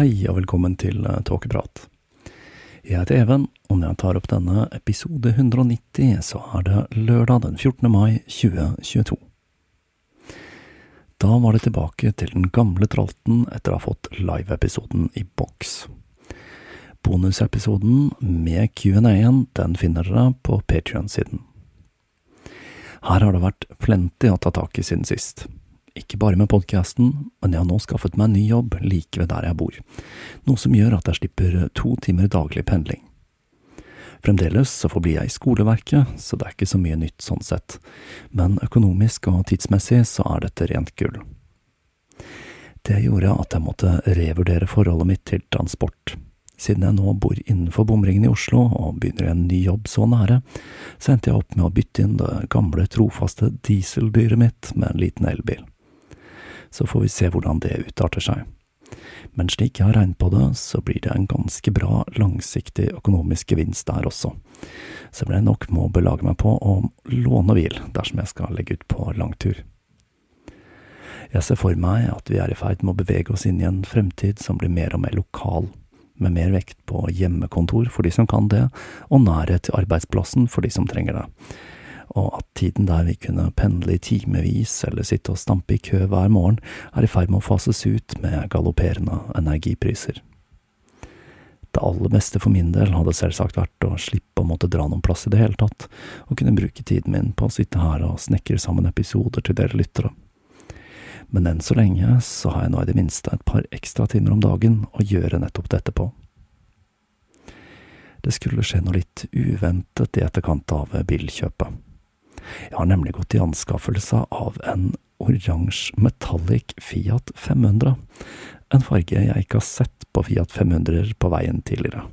Hei og velkommen til Tåkeprat. Jeg heter Even, og når jeg tar opp denne episode 190, så er det lørdag den 14. mai 2022. Da var det tilbake til den gamle tralten etter å ha fått live-episoden i boks. Bonusepisoden med Q&A-en den finner dere på Patrion-siden. Her har det vært plenty å ta tak i siden sist. Ikke bare med podkasten, men jeg har nå skaffet meg en ny jobb like ved der jeg bor, noe som gjør at jeg slipper to timer daglig pendling. Fremdeles så forblir jeg i skoleverket, så det er ikke så mye nytt sånn sett, men økonomisk og tidsmessig så er dette rent gull. Det gjorde at jeg måtte revurdere forholdet mitt til transport. Siden jeg nå bor innenfor bomringen i Oslo og begynner en ny jobb så nære, så endte jeg opp med å bytte inn det gamle, trofaste dieseldyret mitt med en liten elbil så får vi se hvordan det utarter seg. Men slik jeg har regnet på det, så blir det en ganske bra langsiktig økonomisk gevinst der også, som jeg nok må belage meg på å låne bil dersom jeg skal legge ut på langtur. Jeg ser for meg at vi er i ferd med å bevege oss inn i en fremtid som blir mer og mer lokal, med mer vekt på hjemmekontor for de som kan det, og nærhet til arbeidsplassen for de som trenger det og at tiden der vi kunne pendle i timevis eller sitte og stampe i kø hver morgen, er i ferd med å fases ut med galopperende energipriser. Det aller beste for min del hadde selvsagt vært å slippe å måtte dra noen plass i det hele tatt, og kunne bruke tiden min på å sitte her og snekre sammen episoder til dere lyttere. Men enn så lenge så har jeg nå i det minste et par ekstra timer om dagen å gjøre nettopp dette på. Det skulle skje noe litt uventet i etterkant av bilkjøpet. Jeg har nemlig gått i anskaffelse av en oransje metallic Fiat 500, en farge jeg ikke har sett på Fiat 500 på veien tidligere.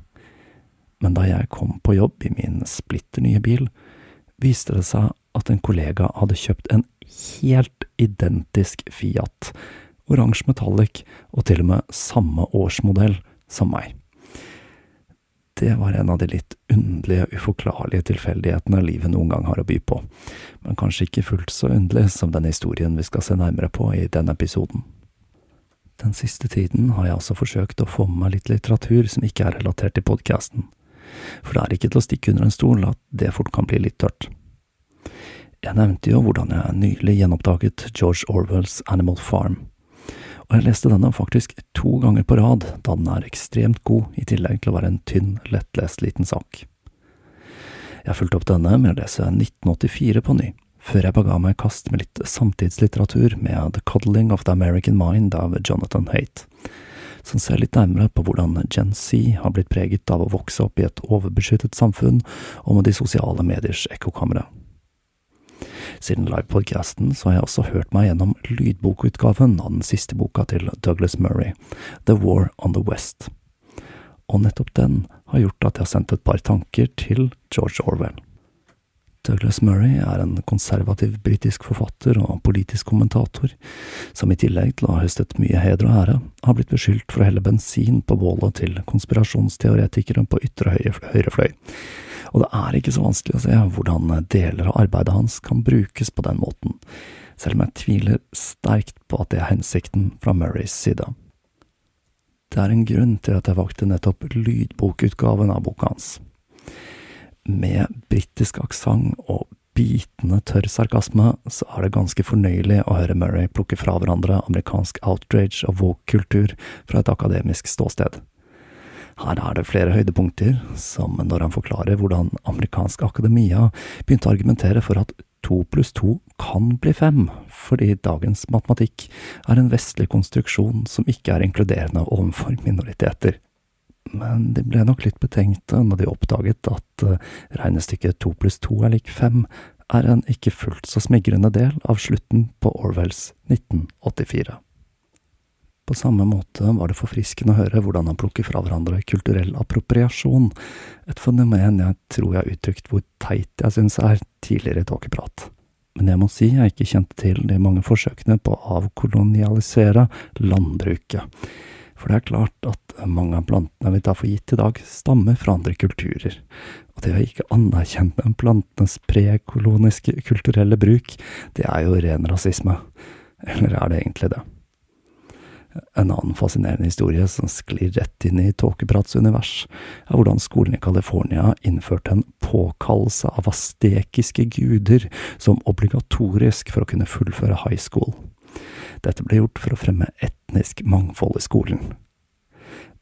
Men da jeg kom på jobb i min splitter nye bil, viste det seg at en kollega hadde kjøpt en helt identisk Fiat, oransje metallic og til og med samme årsmodell som meg. Det var en av de litt underlige, uforklarlige tilfeldighetene livet noen gang har å by på, men kanskje ikke fullt så underlig som den historien vi skal se nærmere på i denne episoden. Den siste tiden har jeg også forsøkt å få med meg litt litteratur som ikke er relatert til podkasten, for det er ikke til å stikke under en stol at det fort kan bli litt tørt. Jeg nevnte jo hvordan jeg nylig gjenoppdaget George Orwells Animal Farm og jeg leste denne faktisk to ganger på rad, da den er ekstremt god, i tillegg til å være en tynn, lettlest liten sak. Jeg fulgte opp denne med å lese 1984 på ny, før jeg baga meg i kast med litt samtidslitteratur med The Coddling of the American Mind av Jonathan Haight, som ser litt nærmere på hvordan Gen Z har blitt preget av å vokse opp i et overbeskyttet samfunn og med de sosiale mediers ekkokamre. Siden livepodcasten så har jeg også hørt meg gjennom lydbokutgaven av den siste boka til Douglas Murray, The War on the West. Og nettopp den har gjort at jeg har sendt et par tanker til George Orwell. Douglas Murray er en konservativ britisk forfatter og politisk kommentator, som i tillegg til å ha høstet mye heder og ære, har blitt beskyldt for å helle bensin på bålet til konspirasjonsteoretikere på ytre høyrefløy, og det er ikke så vanskelig å se hvordan deler av arbeidet hans kan brukes på den måten, selv om jeg tviler sterkt på at det er hensikten fra Murrays side. Det er en grunn til at jeg valgte nettopp lydbokutgaven av boka hans. Med britisk aksent og bitende tørr sarkasme, så er det ganske fornøyelig å høre Murray plukke fra hverandre amerikansk outrage og woke-kultur fra et akademisk ståsted. Her er det flere høydepunkter, som når han forklarer hvordan amerikansk akademia begynte å argumentere for at to pluss to kan bli fem, fordi dagens matematikk er en vestlig konstruksjon som ikke er inkluderende overfor minoriteter. Men de ble nok litt betenkte når de oppdaget at eh, regnestykket to pluss to er lik fem, er en ikke fullt så smigrende del av slutten på Orwells 1984. På samme måte var det forfriskende å høre hvordan han plukker fra hverandre kulturell appropriasjon, et fenomen jeg tror jeg har uttrykt hvor teit jeg synes er tidligere i tåkeprat. Men jeg må si jeg ikke kjente til de mange forsøkene på å avkolonialisere landbruket. For det er klart at mange av plantene vi tar for gitt i dag, stammer fra andre kulturer. Og det å ikke anerkjenne plantenes prekoloniske kulturelle bruk, det er jo ren rasisme. Eller er det egentlig det? En annen fascinerende historie som sklir rett inn i tåkeprats univers, er hvordan skolen i California innførte en påkallelse av astekiske guder som obligatorisk for å kunne fullføre high school. Dette ble gjort for å fremme etnisk mangfold i skolen.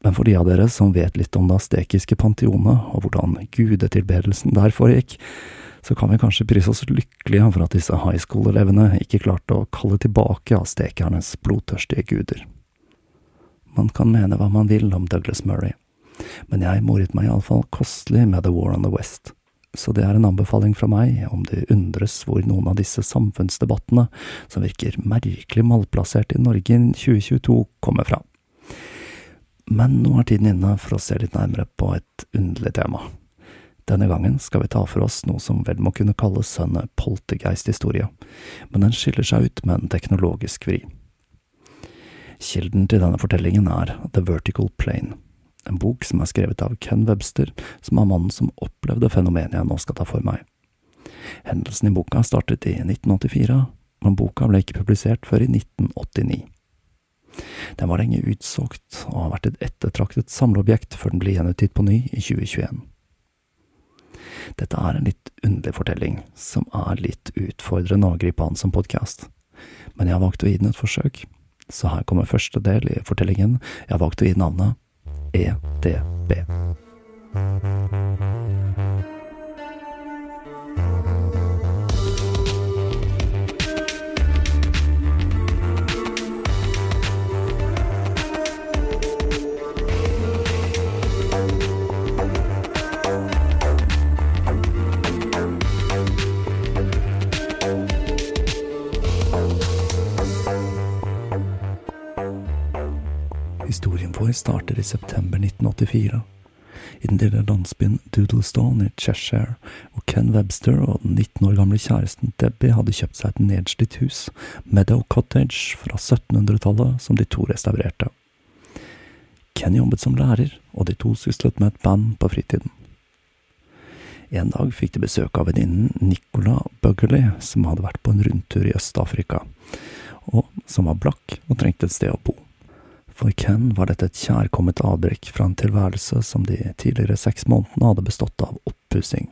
Men for de av dere som vet litt om det astekiske panteonet, og hvordan gudetilbedelsen der foregikk, så kan vi kanskje prise oss lykkelige for at disse high school-elevene ikke klarte å kalle tilbake astekernes blodtørstige guder. Man kan mene hva man vil om Douglas Murray, men jeg moret meg iallfall kostelig med The War on the West, så det er en anbefaling fra meg om det undres hvor noen av disse samfunnsdebattene, som virker merkelig malplassert i Norge i 2022, kommer fra. Men nå er tiden inne for å se litt nærmere på et underlig tema. Denne gangen skal vi ta for oss noe som vel må kunne kalles en poltergeist-historie, men den skiller seg ut med en teknologisk vri. Kilden til denne fortellingen er The Vertical Plane, en bok som er skrevet av Ken Webster, som er mannen som opplevde fenomenet jeg nå skal ta for meg. Hendelsen i boka startet i 1984, men boka ble ikke publisert før i 1989. Den var lenge utsolgt, og har vært et ettertraktet samleobjekt før den ble gjenutgitt på ny i 2021. Dette er en litt underlig fortelling, som er litt utfordrende å gripe an som podkast, men jeg har valgt å gi den et forsøk, så her kommer første del i fortellingen. Jeg har valgt å gi navnet EDB. Starter i september 1984, i den lille landsbyen Doodlestone i Cheshire, hvor Ken Webster og den 19 år gamle kjæresten Debbie hadde kjøpt seg et nedslitt hus, Meadow Cottage, fra 1700-tallet, som de to restaurerte. Ken jobbet som lærer, og de to syslet med et band på fritiden. En dag fikk de besøk av venninnen Nicola Buggerley, som hadde vært på en rundtur i Øst-Afrika, og som var blakk og trengte et sted å bo. For Ken var dette et kjærkomment avbrekk fra en tilværelse som de tidligere seks månedene hadde bestått av oppussing,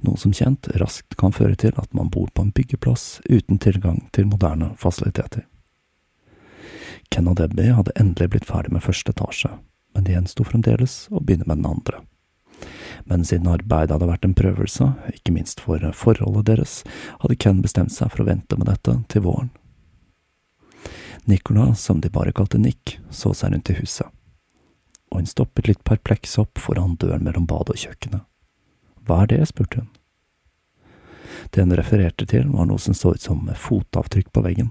noe som kjent raskt kan føre til at man bor på en byggeplass uten tilgang til moderne fasiliteter. Ken og Debbie hadde endelig blitt ferdig med første etasje, men det gjensto fremdeles å begynne med den andre. Men siden arbeidet hadde vært en prøvelse, ikke minst for forholdet deres, hadde Ken bestemt seg for å vente med dette til våren. Nicola, som de bare kalte Nick, så seg rundt i huset, og hun stoppet litt perpleks opp foran døren mellom badet og kjøkkenet. Hva er det? spurte hun. Det hun refererte til, var noe som så ut som fotavtrykk på veggen.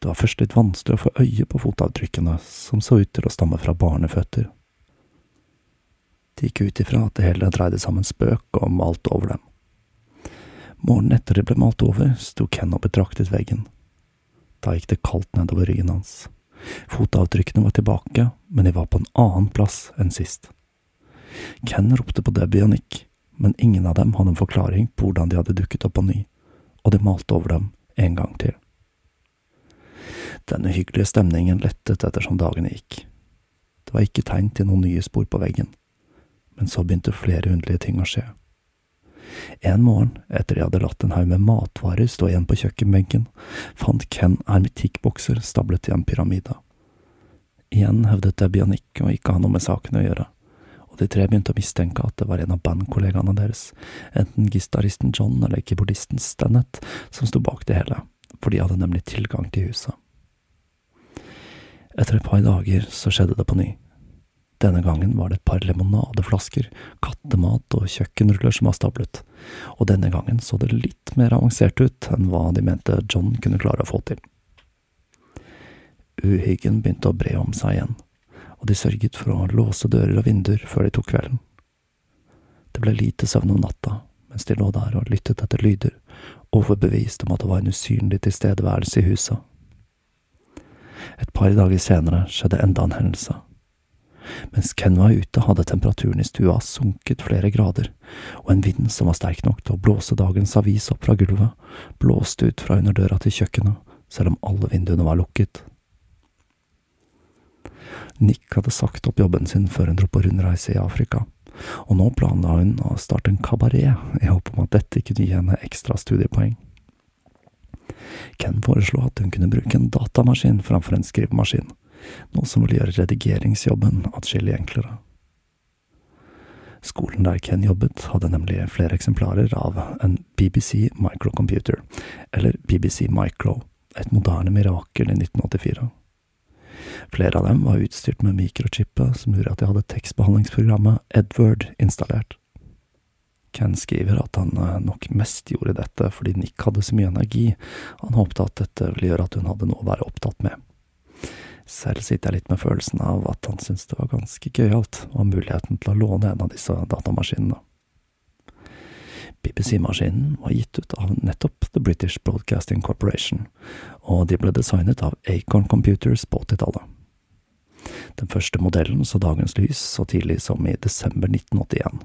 Det var først litt vanskelig å få øye på fotavtrykkene, som så ut til å stamme fra barneføtter. De gikk ut ifra at det hele dreide seg om en spøk og malte over dem. Morgenen etter de ble malt over, sto Ken og betraktet veggen. Da gikk det kaldt nedover ryggen hans. Fotavtrykkene var tilbake, men de var på en annen plass enn sist. Ken ropte på Debbie og Nick, men ingen av dem hadde en forklaring på hvordan de hadde dukket opp på ny, og de malte over dem en gang til. Den uhyggelige stemningen lettet ettersom dagene gikk. Det var ikke tegn til noen nye spor på veggen, men så begynte flere underlige ting å skje. En morgen, etter de hadde latt en haug med matvarer stå igjen på kjøkkenbenken, fant Ken hermetikkbokser stablet i en pyramide. Igjen hevdet Nick å ikke ha noe med saken å gjøre, og de tre begynte å mistenke at det var en av bandkollegaene deres, enten gitaristen John eller keyboardisten Stennett, som sto bak det hele, for de hadde nemlig tilgang til huset. Etter et par dager så skjedde det på ny. Denne gangen var det et par lemonadeflasker, kattemat og kjøkkenruller som var stablet, og denne gangen så det litt mer avansert ut enn hva de mente John kunne klare å få til. Uhyggen begynte å bre om seg igjen, og de sørget for å låse dører og vinduer før de tok kvelden. Det ble lite søvn om natta mens de lå der og lyttet etter lyder, overbevist om at det var en usynlig tilstedeværelse i huset. Et par dager senere skjedde enda en hendelse. Mens Ken var ute, hadde temperaturen i stua sunket flere grader, og en vind som var sterk nok til å blåse dagens avis opp fra gulvet, blåste ut fra under døra til kjøkkenet, selv om alle vinduene var lukket. Nick hadde sagt opp jobben sin før hun dro på rundreise i Afrika, og nå planla hun å starte en kabaret i håp om at dette kunne gi henne ekstra studiepoeng. Ken foreslo at hun kunne bruke en datamaskin framfor en skrivemaskin, noe som ville gjøre redigeringsjobben atskillig enklere. Skolen der Ken jobbet, hadde nemlig flere eksemplarer av en BBC Microcomputer, eller BBC Micro, et moderne mirakel i 1984. Flere av dem var utstyrt med mikrochippet som gjorde at de hadde tekstbehandlingsprogrammet Edward installert. Ken skriver at han eh, nok mest gjorde dette fordi Nick hadde så mye energi, han håpte at dette ville gjøre at hun hadde noe å være opptatt med. Selv sitter jeg litt med følelsen av at han syntes det var ganske gøyalt å ha muligheten til å låne en av disse datamaskinene. BBC-maskinen var gitt ut av nettopp The British Broadcasting Corporation, og de ble designet av Acorn Computers på 80-tallet. Den første modellen så dagens lys så tidlig som i desember 1981.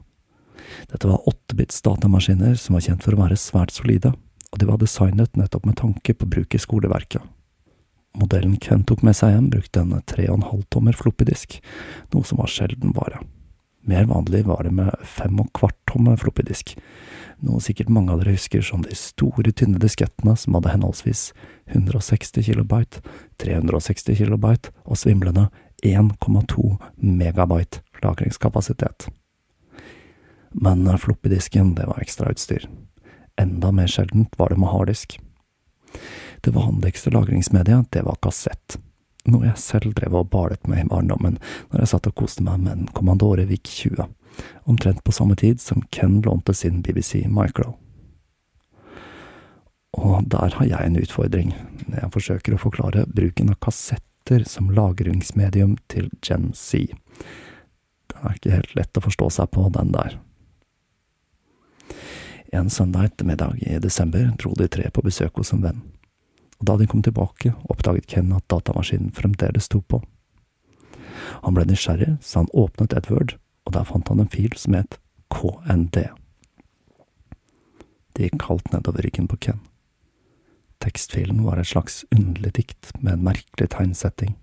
Dette var åttebits datamaskiner som var kjent for å være svært solide, og de var designet nettopp med tanke på bruk i skoleverket. Modellen Ken tok med seg hjem, brukte en 3,5 tommer floppydisk, noe som var sjelden vare. Mer vanlig var det med 5,25 tommer floppydisk, noe sikkert mange av dere husker som de store, tynne diskettene som hadde henholdsvis 160 kilobyte, 360 kilobyte og svimlende 1,2 megabyte lagringskapasitet. Men floppydisken, det var ekstrautstyr. Enda mer sjeldent var det med harddisk. Det vanligste lagringsmediet, det var kassett. Noe jeg selv drev og balet med i barndommen når jeg satt og koste meg med en Commandore VIC 20, omtrent på samme tid som Ken lånte sin BBC Micro. Og der har jeg en utfordring jeg forsøker å forklare bruken av kassetter som lagringsmedium til Gen Z. Det er ikke helt lett å forstå seg på den der. En søndag ettermiddag i desember dro de tre på besøk hos en venn, og da de kom tilbake, oppdaget Ken at datamaskinen fremdeles sto på. Han ble nysgjerrig, så han åpnet Edward, og der fant han en fil som het KND. Det gikk kaldt nedover ryggen på Ken. Tekstfilen var et slags underlig dikt med en merkelig tegnsetting.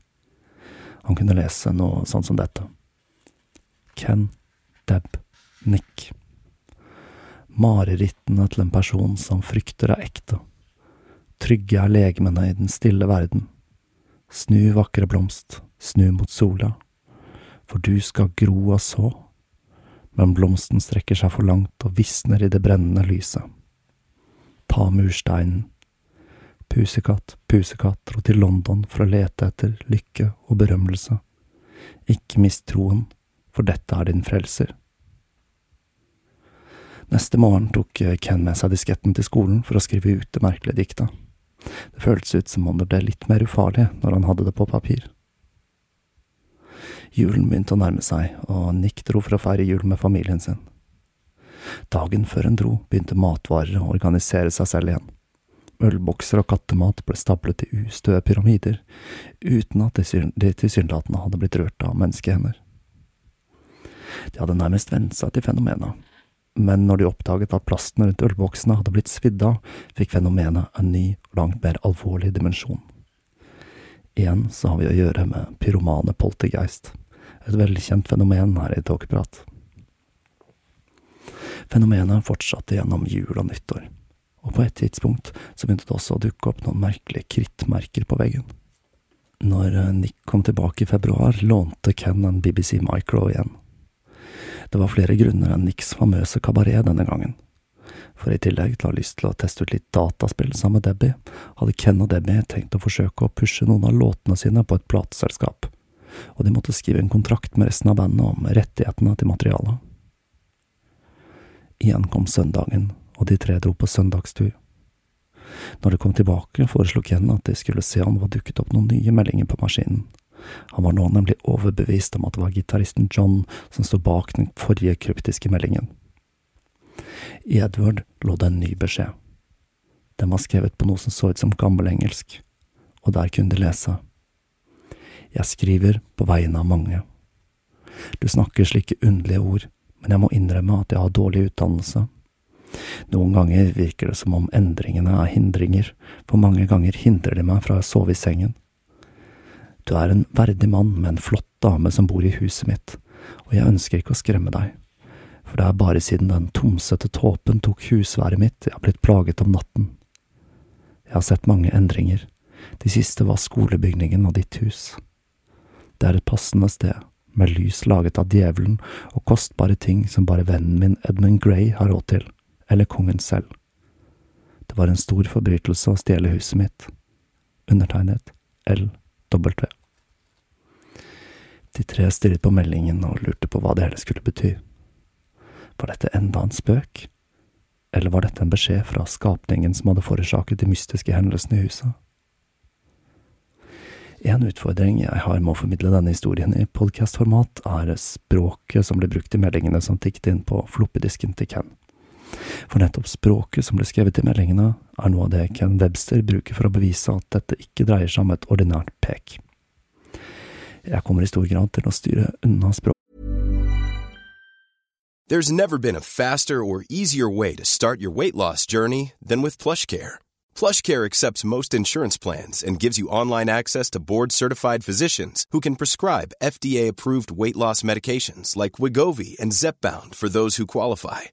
Han kunne lese noe sånn som dette. Ken, Deb, Nick. Marerittene til en person som frykter er ekte. Trygge er legemene i den stille verden. Snu, vakre blomst, snu mot sola, for du skal gro og så, men blomsten strekker seg for langt og visner i det brennende lyset. Ta mursteinen. Pusekatt, pusekatt dro til London for å lete etter lykke og berømmelse. Ikke mist troen, for dette er din frelser. Neste morgen tok Ken med seg disketten til skolen for å skrive ut det merkelige diktet. Det føltes ut som om det ble litt mer ufarlig når han hadde det på papir. Julen begynte å nærme seg, og Nick dro for å feire jul med familien sin. Dagen før hun dro, begynte matvarer å organisere seg selv igjen. Ølbokser og kattemat ble stablet i ustøe pyramider, uten at de tilsynelatende hadde blitt rørt av menneskehender. De hadde nærmest vent seg til fenomenet, men når de oppdaget at plasten rundt ølboksene hadde blitt svidd av, fikk fenomenet en ny, langt mer alvorlig dimensjon. Igjen så har vi å gjøre med pyromane poltergeist, et velkjent fenomen her i Tåkeprat. Fenomenet fortsatte gjennom jul og nyttår, og på et tidspunkt så begynte det også å dukke opp noen merkelige krittmerker på veggen. Når eh, Nick kom tilbake i februar, lånte Ken en BBC Micro igjen. Det var flere grunner enn Nicks famøse kabaret denne gangen. For i tillegg til å ha lyst til å teste ut litt dataspill sammen med Debbie, hadde Ken og Debbie tenkt å forsøke å pushe noen av låtene sine på et plateselskap, og de måtte skrive en kontrakt med resten av bandet om rettighetene til materialet. Igjen kom søndagen, og de tre dro på søndagstur. Når de kom tilbake, foreslo Ken at de skulle se om det var dukket opp noen nye meldinger på maskinen. Han var nå nemlig overbevist om at det var gitaristen John som sto bak den forrige kryptiske meldingen. I Edward lå det en ny beskjed. Den var skrevet på noe som så ut som gammelengelsk, og der kunne de lese. Jeg skriver på vegne av mange. Du snakker slike underlige ord, men jeg må innrømme at jeg har dårlig utdannelse. Noen ganger virker det som om endringene er hindringer, for mange ganger hindrer de meg fra å sove i sengen. Du er en verdig mann med en flott dame som bor i huset mitt, og jeg ønsker ikke å skremme deg, for det er bare siden den tomsete tåpen tok husværet mitt jeg har blitt plaget om natten. Jeg har sett mange endringer, de siste var skolebygningen og ditt hus. Det er et passende sted, med lys laget av djevelen og kostbare ting som bare vennen min Edmund Gray har råd til, eller kongen selv. Det var en stor forbrytelse å stjele huset mitt. Undertegnet LW. De tre stirret på meldingen og lurte på hva det hele skulle bety. Var dette enda en spøk, eller var dette en beskjed fra skapningen som hadde forårsaket de mystiske hendelsene i huset? En utfordring jeg har med å formidle denne historien i podkastformat, er språket som ble brukt i meldingene som tikket inn på floppedisken til Ken. For nettopp språket som ble skrevet i meldingene, er noe av det Ken Webster bruker for å bevise at dette ikke dreier seg om et ordinært pek. Jeg kommer i stor grad til å styre unna språk. There's never been a faster or easier way to start your weight loss journey than with PlushCare. PlushCare accepts most insurance plans and gives you online access to board-certified physicians who can prescribe FDA-approved weight loss medications like Wigovi and Zepbound for those who qualify.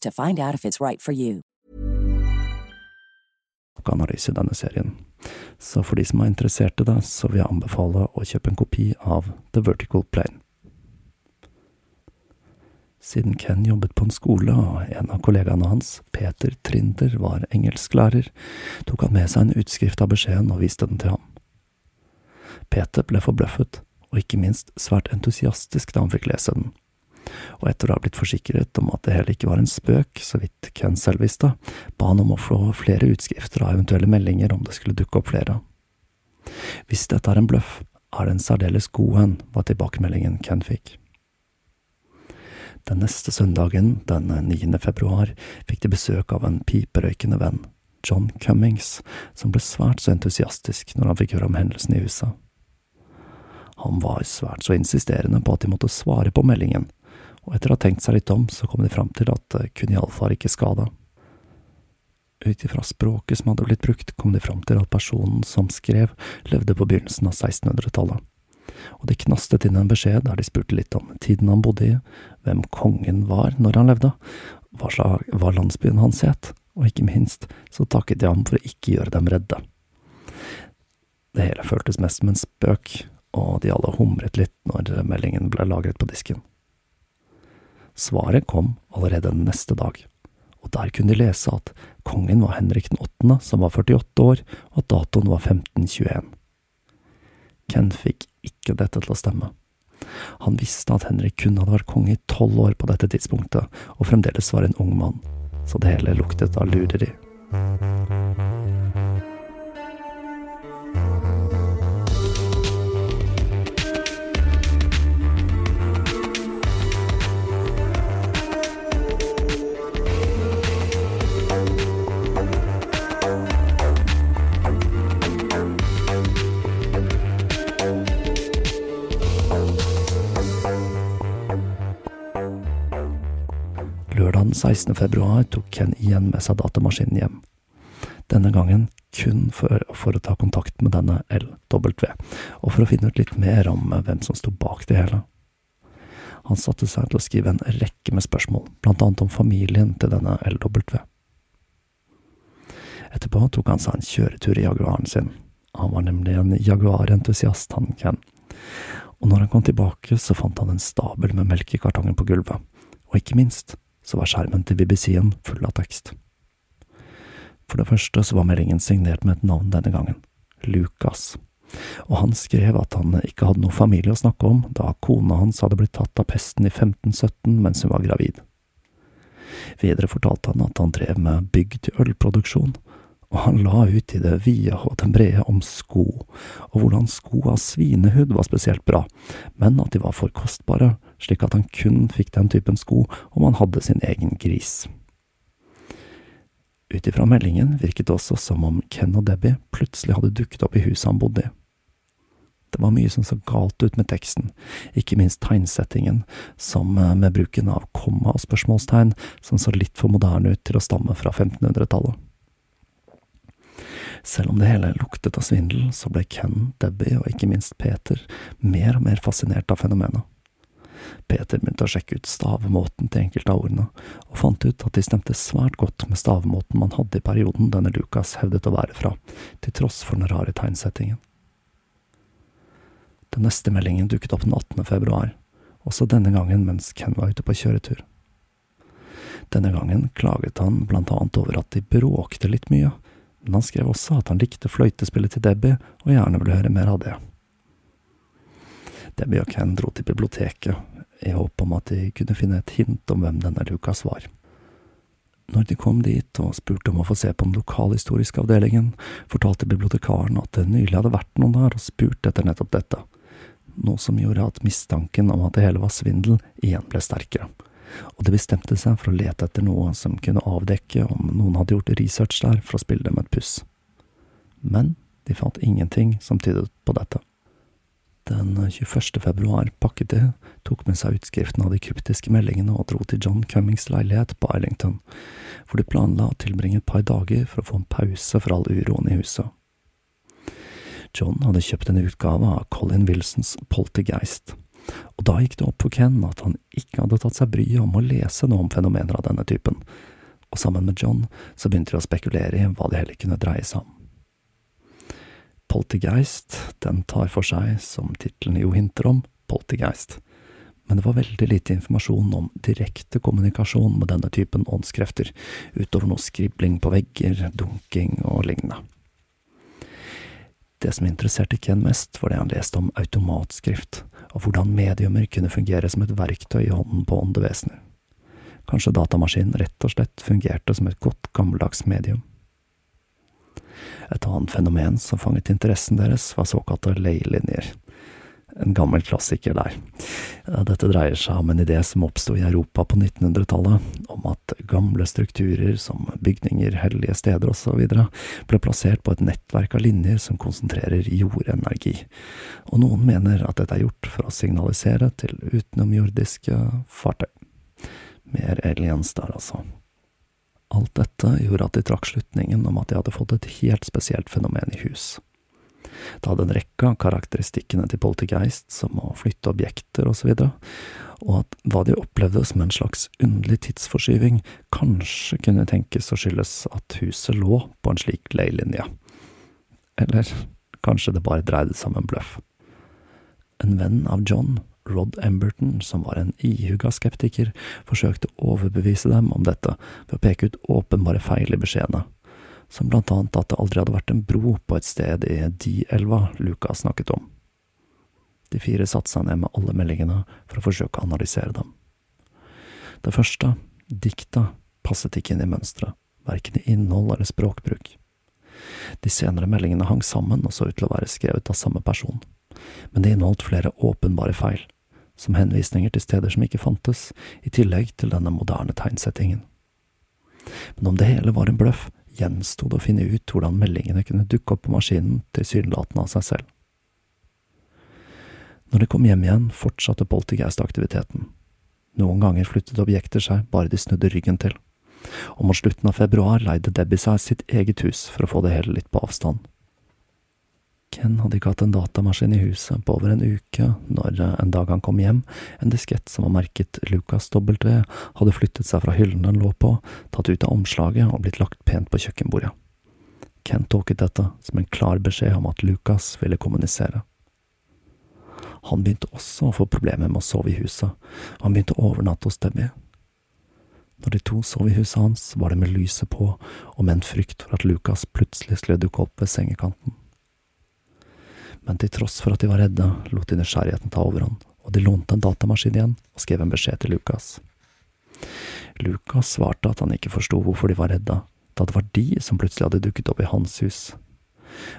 to find out if it's right for you. analyse denne serien. Så for de som er interessert i det, så vil jeg anbefale å kjøpe en kopi av The Vertical Plane. Siden Ken jobbet på en skole, og en av kollegaene hans, Peter Trinder, var engelsklærer, tok han med seg en utskrift av beskjeden og viste den til ham. Peter ble forbløffet, og ikke minst svært entusiastisk da han fikk lese den og etter å ha blitt forsikret om at det hele ikke var en spøk, så vidt Ken selv visste, ba han om å få flere utskrifter av eventuelle meldinger om det skulle dukke opp flere. Hvis dette er en bløff, er det en særdeles god en, var tilbakemeldingen Ken fikk. Den neste søndagen, den 9. februar, fikk de besøk av en piperøykende venn, John Cummings, som ble svært så entusiastisk når han fikk høre om hendelsen i huset. Han var svært så insisterende på at de måtte svare på meldingen, og etter å ha tenkt seg litt om, så kom de fram til at det kunne iallfall ikke skada. Ut ifra språket som hadde blitt brukt, kom de fram til at personen som skrev, levde på begynnelsen av 1600-tallet. Og de knastet inn en beskjed der de spurte litt om tiden han bodde i, hvem kongen var når han levde, hva, slag, hva landsbyen hans het, og ikke minst så takket de ham for å ikke gjøre dem redde. Det hele føltes mest som en spøk, og de alle humret litt når meldingen ble lagret på disken. Svaret kom allerede neste dag, og der kunne de lese at kongen var Henrik den åttende, som var 48 år, og at datoen var 1521. Ken fikk ikke dette til å stemme. Han visste at Henrik kun hadde vært konge i tolv år på dette tidspunktet, og fremdeles var en ung mann, så det hele luktet av lureri. Den 16. februar tok Ken igjen med seg datamaskinen hjem. Denne gangen kun for, for, å ta kontakt med denne LW, og for å finne ut litt mer om hvem som sto bak det hele. Han satte seg til å skrive en rekke med spørsmål, blant annet om familien til denne LW. Etterpå tok han seg en kjøretur i Jaguaren sin. Han var nemlig en Jaguar-entusiast, han Ken. Og når han kom tilbake, så fant han en stabel med melkekartonger på gulvet, og ikke minst så var skjermen til BBC-en full av tekst. For det første så var meldingen signert med et navn denne gangen, Lucas, og han skrev at han ikke hadde noe familie å snakke om, da kona hans hadde blitt tatt av pesten i 1517 mens hun var gravid. Videre fortalte han at han drev med bygg til ølproduksjon, og han la ut i det vide og den brede om sko, og hvordan sko av svinehud var spesielt bra, men at de var for kostbare, slik at han kun fikk den typen sko om han hadde sin egen gris. Ut ifra meldingen virket det også som om Ken og Debbie plutselig hadde dukket opp i huset han bodde i. Det var mye som så galt ut med teksten, ikke minst tegnsettingen, som eh, med bruken av komma og spørsmålstegn, som så litt for moderne ut til å stamme fra 1500-tallet. Selv om det hele luktet av svindel, så ble Ken, Debbie og ikke minst Peter mer og mer fascinert av fenomenet. Peter begynte å sjekke ut stavemåten til enkelte av ordene, og fant ut at de stemte svært godt med stavemåten man hadde i perioden denne Lucas hevdet å være fra, til tross for den rare tegnsettingen. Den neste meldingen dukket opp den 18. februar, også denne gangen mens Ken var ute på kjøretur. Denne gangen klaget han blant annet over at de bråkte litt mye, men han skrev også at han likte fløytespillet til Debbie og gjerne ville høre mer av det. Debbie og Ken dro til biblioteket i håp om at de kunne finne et hint om hvem denne Lucas var. Når de kom dit og spurte om å få se på den lokalhistoriske avdelingen, fortalte bibliotekaren at det nylig hadde vært noen der og spurt etter nettopp dette, noe som gjorde at mistanken om at det hele var svindel, igjen ble sterkere. Og de bestemte seg for å lete etter noe som kunne avdekke om noen hadde gjort research der for å spille dem et puss. Men de fant ingenting som tydet på dette. Den 21. februar pakket de, tok med seg utskriften av de kryptiske meldingene og dro til John Cummings leilighet på Eilington, hvor de planla å tilbringe et par dager for å få en pause fra all uroen i huset. John hadde kjøpt en utgave av Colin Wilsons Poltergeist, og da gikk det opp for Ken at han ikke hadde tatt seg bryet om å lese noe om fenomener av denne typen, og sammen med John så begynte de å spekulere i hva det heller kunne dreie seg om. Poltergeist, den tar for seg, som tittelen jo hinter om, poltergeist, men det var veldig lite informasjon om direkte kommunikasjon med denne typen åndskrefter, utover noe skribling på vegger, dunking og lignende. Det som interesserte Ken mest, var det han leste om automatskrift, og hvordan mediumer kunne fungere som et verktøy i hånden på åndevesener. Kanskje datamaskinen rett og slett fungerte som et godt gammeldags medium. Et annet fenomen som fanget interessen deres, var såkalte leylinjer. En gammel klassiker der. Dette dreier seg om en idé som oppsto i Europa på 1900-tallet, om at gamle strukturer som bygninger, hellige steder osv. ble plassert på et nettverk av linjer som konsentrerer jordenergi, og noen mener at dette er gjort for å signalisere til utenomjordiske fartøy. Mer aliens der, altså. Alt dette gjorde at de trakk slutningen om at de hadde fått et helt spesielt fenomen i hus. Det hadde en rekke av karakteristikkene til poltergeist, som å flytte objekter osv., og, og at hva de opplevde som en slags underlig tidsforskyving, kanskje kunne tenkes å skyldes at huset lå på en slik leilinje. Eller kanskje det bare dreide seg om en bløff. En venn av John Rod Emberton, som var en ihuga skeptiker, forsøkte å overbevise dem om dette ved å peke ut åpenbare feil i beskjedene, som blant annet at det aldri hadde vært en bro på et sted i Di-elva Luka snakket om. De fire satte seg ned med alle meldingene for å forsøke å analysere dem. Det første, dikta, passet ikke inn i mønsteret, verken i innhold eller språkbruk. De senere meldingene hang sammen og så ut til å være skrevet av samme person men det inneholdt flere åpenbare feil, som henvisninger til steder som ikke fantes, i tillegg til denne moderne tegnsettingen. Men om det hele var en bløff, gjensto det å finne ut hvordan meldingene kunne dukke opp på maskinen tilsynelatende av seg selv. Når de kom hjem igjen, fortsatte poltergeist-aktiviteten. Noen ganger flyttet objekter seg bare de snudde ryggen til, og mot slutten av februar leide Debbie seg sitt eget hus for å få det hele litt på avstand. Ken hadde ikke hatt en datamaskin i huset på over en uke når eh, en dag han kom hjem, en diskett som var merket Lucas W, hadde flyttet seg fra hyllen den lå på, tatt ut av omslaget og blitt lagt pent på kjøkkenbordet. Ken tolket dette som en klar beskjed om at Lucas ville kommunisere. Han begynte også å få problemer med å sove i huset, og han begynte å overnatte hos Debbie. Når de to sov i huset hans, var det med lyset på og med en frykt for at Lucas plutselig skulle dukke opp ved sengekanten men til tross for at de var redde, lot de nysgjerrigheten ta overhånd, og de lånte en datamaskin igjen og skrev en beskjed til Lukas. Lukas svarte at han ikke forsto hvorfor de var redde, da det var de som plutselig hadde dukket opp i hans hus.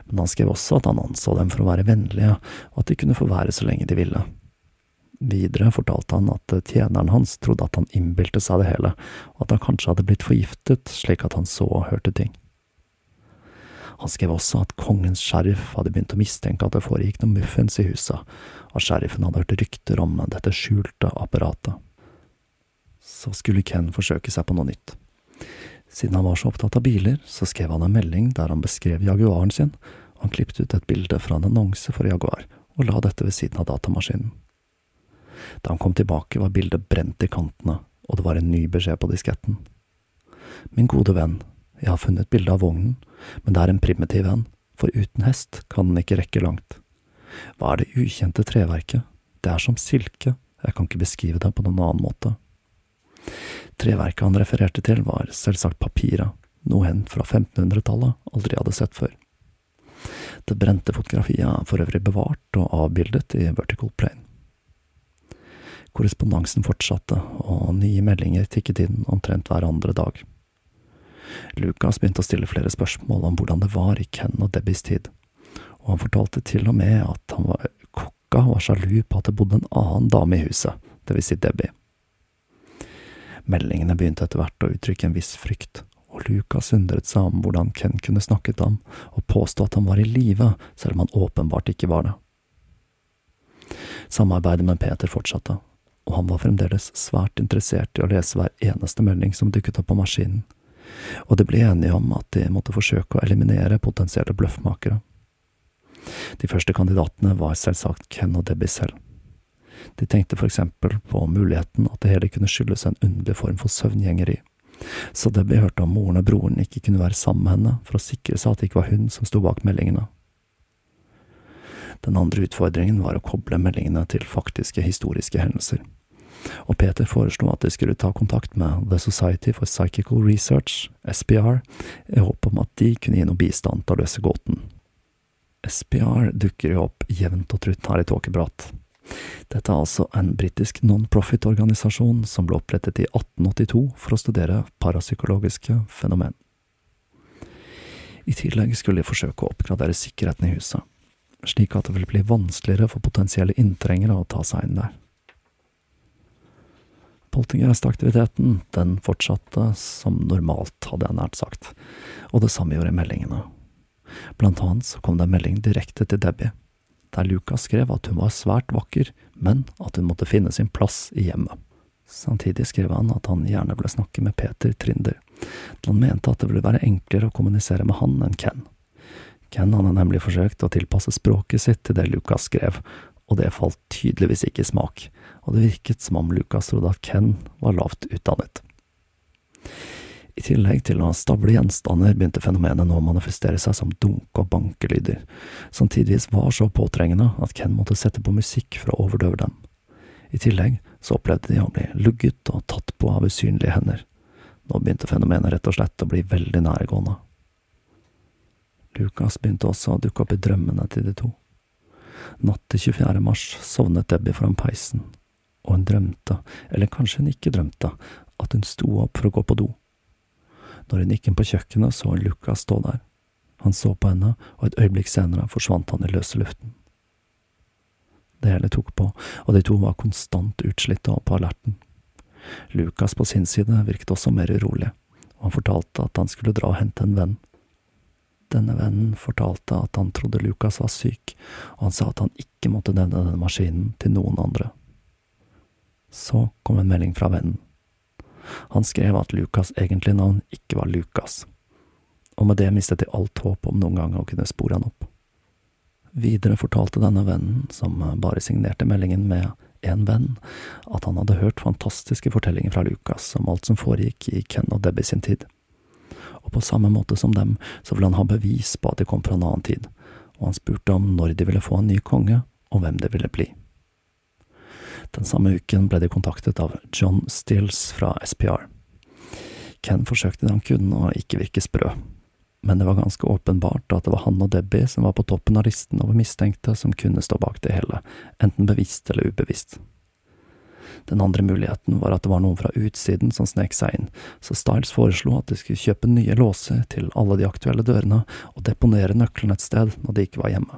Men han skrev også at han anså dem for å være vennlige, og at de kunne få være så lenge de ville. Videre fortalte han at tjeneren hans trodde at han innbilte seg det hele, og at han kanskje hadde blitt forgiftet slik at han så og hørte ting. Han skrev også at kongens sheriff hadde begynt å mistenke at det foregikk noe muffens i huset, og sheriffen hadde hørt rykter om dette skjulte apparatet. Så skulle Ken forsøke seg på noe nytt. Siden han var så opptatt av biler, så skrev han en melding der han beskrev Jaguaren sin, og han klippet ut et bilde fra en annonse for Jaguar, og la dette ved siden av datamaskinen. Da han kom tilbake, var bildet brent i kantene, og det var en ny beskjed på disketten. Min gode venn, jeg har funnet bilde av vognen, men det er en primitiv en, for uten hest kan den ikke rekke langt. Hva er det ukjente treverket? Det er som silke, jeg kan ikke beskrive det på noen annen måte. Treverket han refererte til, var selvsagt papiret, noe hen fra 1500-tallet aldri hadde sett før. Det brente fotografiet er for øvrig bevart og avbildet i vertical plane. Korrespondansen fortsatte, og nye meldinger tikket inn omtrent hver andre dag. Lucas begynte å stille flere spørsmål om hvordan det var i Ken og Debbies tid, og han fortalte til og med at han var kokka var sjalu på at det bodde en annen dame i huset, det vil si Debbie. Meldingene begynte etter hvert å uttrykke en viss frykt, og Lucas undret seg om hvordan Ken kunne snakke til ham og påstå at han var i live, selv om han åpenbart ikke var det. Samarbeidet med Peter fortsatte, og han var fremdeles svært interessert i å lese hver eneste melding som dukket opp på maskinen, og de ble enige om at de måtte forsøke å eliminere potensielle bløffmakere. De første kandidatene var selvsagt Ken og Debbie selv. De tenkte for eksempel på muligheten at det hele kunne skyldes en underlig form for søvngjengeri, så Debbie hørte om moren og broren ikke kunne være sammen med henne for å sikre seg at det ikke var hun som sto bak meldingene. Den andre utfordringen var å koble meldingene til faktiske historiske hendelser, og Peter foreslo at de skulle ta kontakt med The Society for Psychical Research, SPR, i håp om at de kunne gi noe bistand til å løse gåten. SPR dukker jo opp jevnt og trutt her i Tåkeprat. Dette er altså en britisk non-profit-organisasjon som ble opprettet i 1882 for å studere parapsykologiske fenomen. I tillegg skulle de forsøke å oppgradere sikkerheten i huset, slik at det ville bli vanskeligere for potensielle inntrengere å ta seg inn der. Poltergeist-aktiviteten, den fortsatte som normalt, hadde jeg nært sagt, og det samme gjorde meldingene. Blant annet så kom det en melding direkte til Debbie, der Lucas skrev at hun var svært vakker, men at hun måtte finne sin plass i hjemmet. Samtidig skrev han at han gjerne ville snakke med Peter Trinder, da han mente at det ville være enklere å kommunisere med han enn Ken. Ken hadde nemlig forsøkt å tilpasse språket sitt til det Lucas skrev, og det falt tydeligvis ikke i smak, og det virket som om Lucas trodde at Ken var lavt utdannet. I tillegg til å stable gjenstander begynte fenomenet nå å manifestere seg som dunk- og bankelyder, som tidvis var så påtrengende at Ken måtte sette på musikk for å overdøve dem. I tillegg så opplevde de å bli lugget og tatt på av usynlige hender. Nå begynte fenomenet rett og slett å bli veldig nærgående. Lucas begynte også å dukke opp i drømmene til de to. Natt til 24. mars sovnet Debbie foran peisen, og hun drømte, eller kanskje hun ikke drømte, at hun sto opp for å gå på do. Når hun gikk inn på kjøkkenet, så hun Lucas stå der. Han så på henne, og et øyeblikk senere forsvant han i løse luften. Det hele tok på, og de to var konstant utslitte og på alerten. Lucas på sin side virket også mer urolig, og han fortalte at han skulle dra og hente en venn. Denne vennen fortalte at han trodde Lucas var syk, og han sa at han ikke måtte nevne denne maskinen til noen andre. Så kom en melding fra vennen. Han skrev at Lukas' egentlige navn ikke var Lukas, og med det mistet de alt håp om noen gang å kunne spore han opp. Videre fortalte denne vennen, som bare signerte meldingen med en venn, at han hadde hørt fantastiske fortellinger fra Lukas om alt som foregikk i Ken og Debbie sin tid. Og på samme måte som dem, så ville han ha bevis på at de kom fra en annen tid, og han spurte om når de ville få en ny konge, og hvem det ville bli. Den samme uken ble de kontaktet av John Stills fra SPR. Ken forsøkte det han kunne å ikke virke sprø, men det var ganske åpenbart at det var han og Debbie som var på toppen av listen over mistenkte som kunne stå bak det hele, enten bevisst eller ubevisst. Den andre muligheten var at det var noen fra utsiden som snek seg inn, så Styles foreslo at de skulle kjøpe nye låser til alle de aktuelle dørene og deponere nøkkelen et sted når de ikke var hjemme.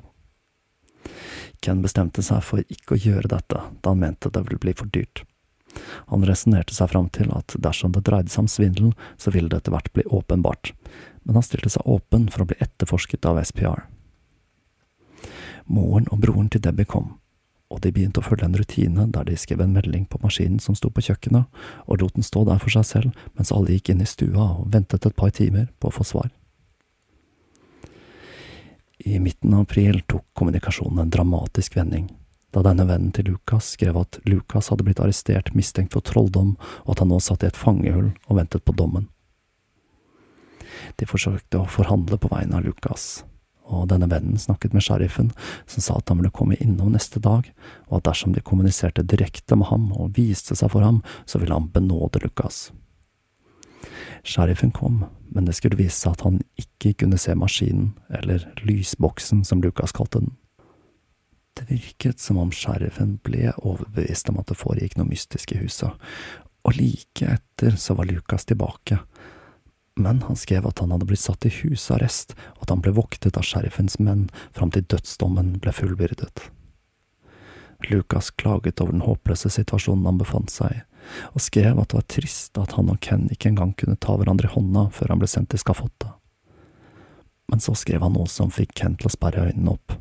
Ken bestemte seg for ikke å gjøre dette, da han mente det ville bli for dyrt. Han resonnerte seg fram til at dersom det dreide seg om svindel, så ville det etter hvert bli åpenbart, men han stilte seg åpen for å bli etterforsket av SPR. Moren og broren til Debbie kom, og de begynte å følge en rutine der de skrev en melding på maskinen som sto på kjøkkenet, og lot den stå der for seg selv mens alle gikk inn i stua og ventet et par timer på å få svar. I midten av april tok kommunikasjonen en dramatisk vending, da denne vennen til Lukas skrev at Lukas hadde blitt arrestert mistenkt for trolldom, og at han nå satt i et fangehull og ventet på dommen. De forsøkte å forhandle på vegne av Lukas, og denne vennen snakket med sheriffen, som sa at han ville komme innom neste dag, og at dersom de kommuniserte direkte med ham og viste seg for ham, så ville han benåde Lucas. Sheriffen kom, men det skulle vise seg at han ikke kunne se maskinen, eller lysboksen som Lucas kalte den. Det virket som om sheriffen ble overbevist om at det foregikk noe mystisk i huset, og like etter så var Lucas tilbake. Men han skrev at han hadde blitt satt i husarrest, og at han ble voktet av sheriffens menn fram til dødsdommen ble fullbyrdet. Lucas klaget over den håpløse situasjonen han befant seg i, og skrev at det var trist at han og Ken ikke engang kunne ta hverandre i hånda før han ble sendt til skafottet. Men så skrev han noe som fikk Ken til å sperre øynene opp.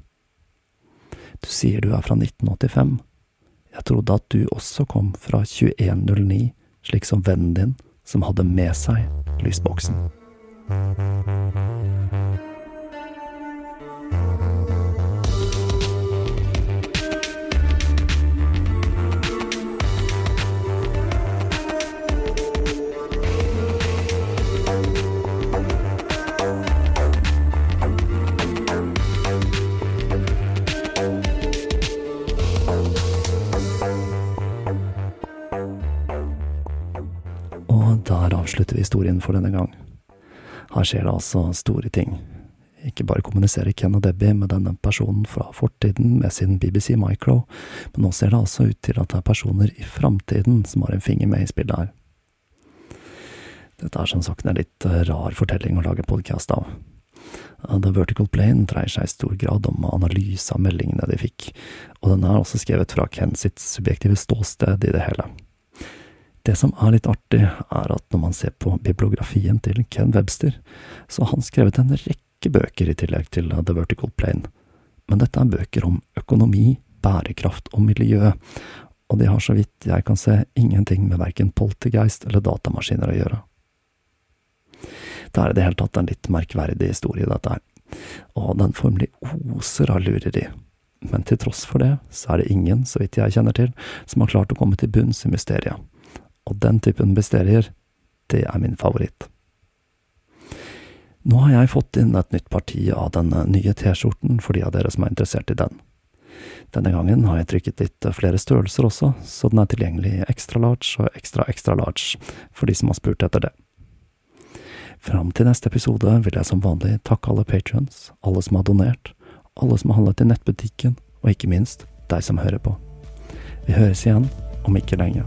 Du sier du er fra 1985. Jeg trodde at du også kom fra 2109, slik som vennen din, som hadde med seg lysboksen. Og avslutter vi historien for denne gang. Her skjer det altså store ting. Ikke bare kommuniserer Ken og Debbie med denne personen fra fortiden med sin BBC Micro, men nå ser det altså ut til at det er personer i framtiden som har en finger med i spillet her. Dette er som sagt en litt rar fortelling å lage podkast av. The Vertical Plane dreier seg i stor grad om analyse av meldingene de fikk, og den er også skrevet fra Ken sitt subjektive ståsted i det hele. Det som er litt artig, er at når man ser på bibliografien til Ken Webster, så har han skrevet en rekke bøker i tillegg til The Vertical Plane, men dette er bøker om økonomi, bærekraft og miljø, og de har så vidt jeg kan se ingenting med verken poltergeist eller datamaskiner å gjøre. Det er i det hele tatt en litt merkverdig historie, dette her, og den formelig oser av lureri. Men til tross for det, så er det ingen, så vidt jeg kjenner til, som har klart å komme til bunns i mysteriet og den typen mysterier, det er min favoritt. Nå har jeg fått inn et nytt parti av den nye T-skjorten for de av dere som er interessert i den. Denne gangen har jeg trykket litt flere størrelser også, så den er tilgjengelig i extra large og extra extra large, for de som har spurt etter det. Fram til neste episode vil jeg som vanlig takke alle patrions, alle som har donert, alle som har handlet i nettbutikken, og ikke minst deg som hører på. Vi høres igjen om ikke lenge.